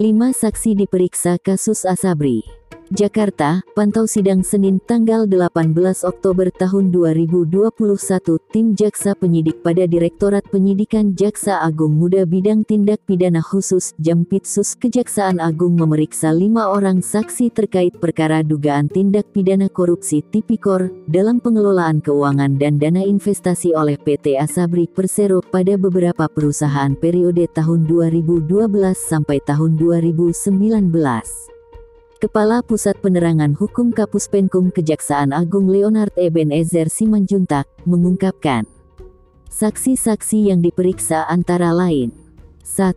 Lima saksi diperiksa kasus Asabri. Jakarta, pantau sidang Senin tanggal 18 Oktober tahun 2021, tim Jaksa Penyidik pada Direktorat Penyidikan Jaksa Agung Muda Bidang Tindak Pidana Khusus Jampitsus Kejaksaan Agung memeriksa lima orang saksi terkait perkara dugaan tindak pidana korupsi tipikor dalam pengelolaan keuangan dan dana investasi oleh PT Asabri Persero pada beberapa perusahaan periode tahun 2012 sampai tahun 2019. Kepala Pusat Penerangan Hukum Kapus Penkum Kejaksaan Agung Leonard Ebenezer Simanjuntak mengungkapkan, saksi-saksi yang diperiksa antara lain 1.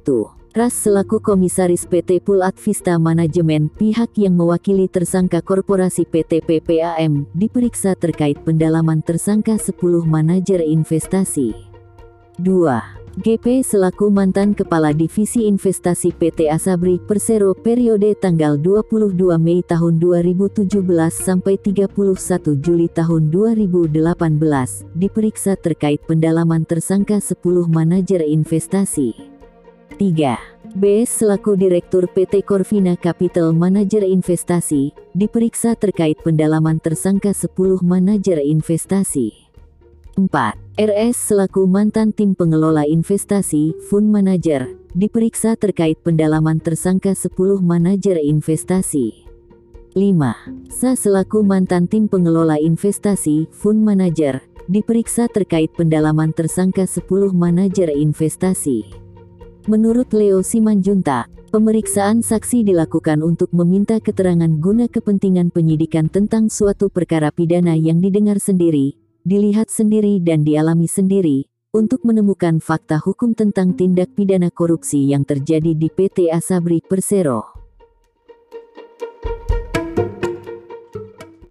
Ras selaku Komisaris PT Pul Advista Manajemen pihak yang mewakili tersangka korporasi PT PPAM diperiksa terkait pendalaman tersangka 10 manajer investasi. 2. GP selaku mantan Kepala Divisi Investasi PT Asabri Persero periode tanggal 22 Mei tahun 2017 sampai 31 Juli tahun 2018 diperiksa terkait pendalaman tersangka 10 manajer investasi. 3. B selaku Direktur PT Corvina Capital Manager Investasi diperiksa terkait pendalaman tersangka 10 manajer investasi. 4. RS selaku mantan tim pengelola investasi, fund manager, diperiksa terkait pendalaman tersangka 10 manajer investasi. 5. Sa selaku mantan tim pengelola investasi, fund manager, diperiksa terkait pendalaman tersangka 10 manajer investasi. Menurut Leo Simanjunta, pemeriksaan saksi dilakukan untuk meminta keterangan guna kepentingan penyidikan tentang suatu perkara pidana yang didengar sendiri, dilihat sendiri dan dialami sendiri, untuk menemukan fakta hukum tentang tindak pidana korupsi yang terjadi di PT Asabri Persero.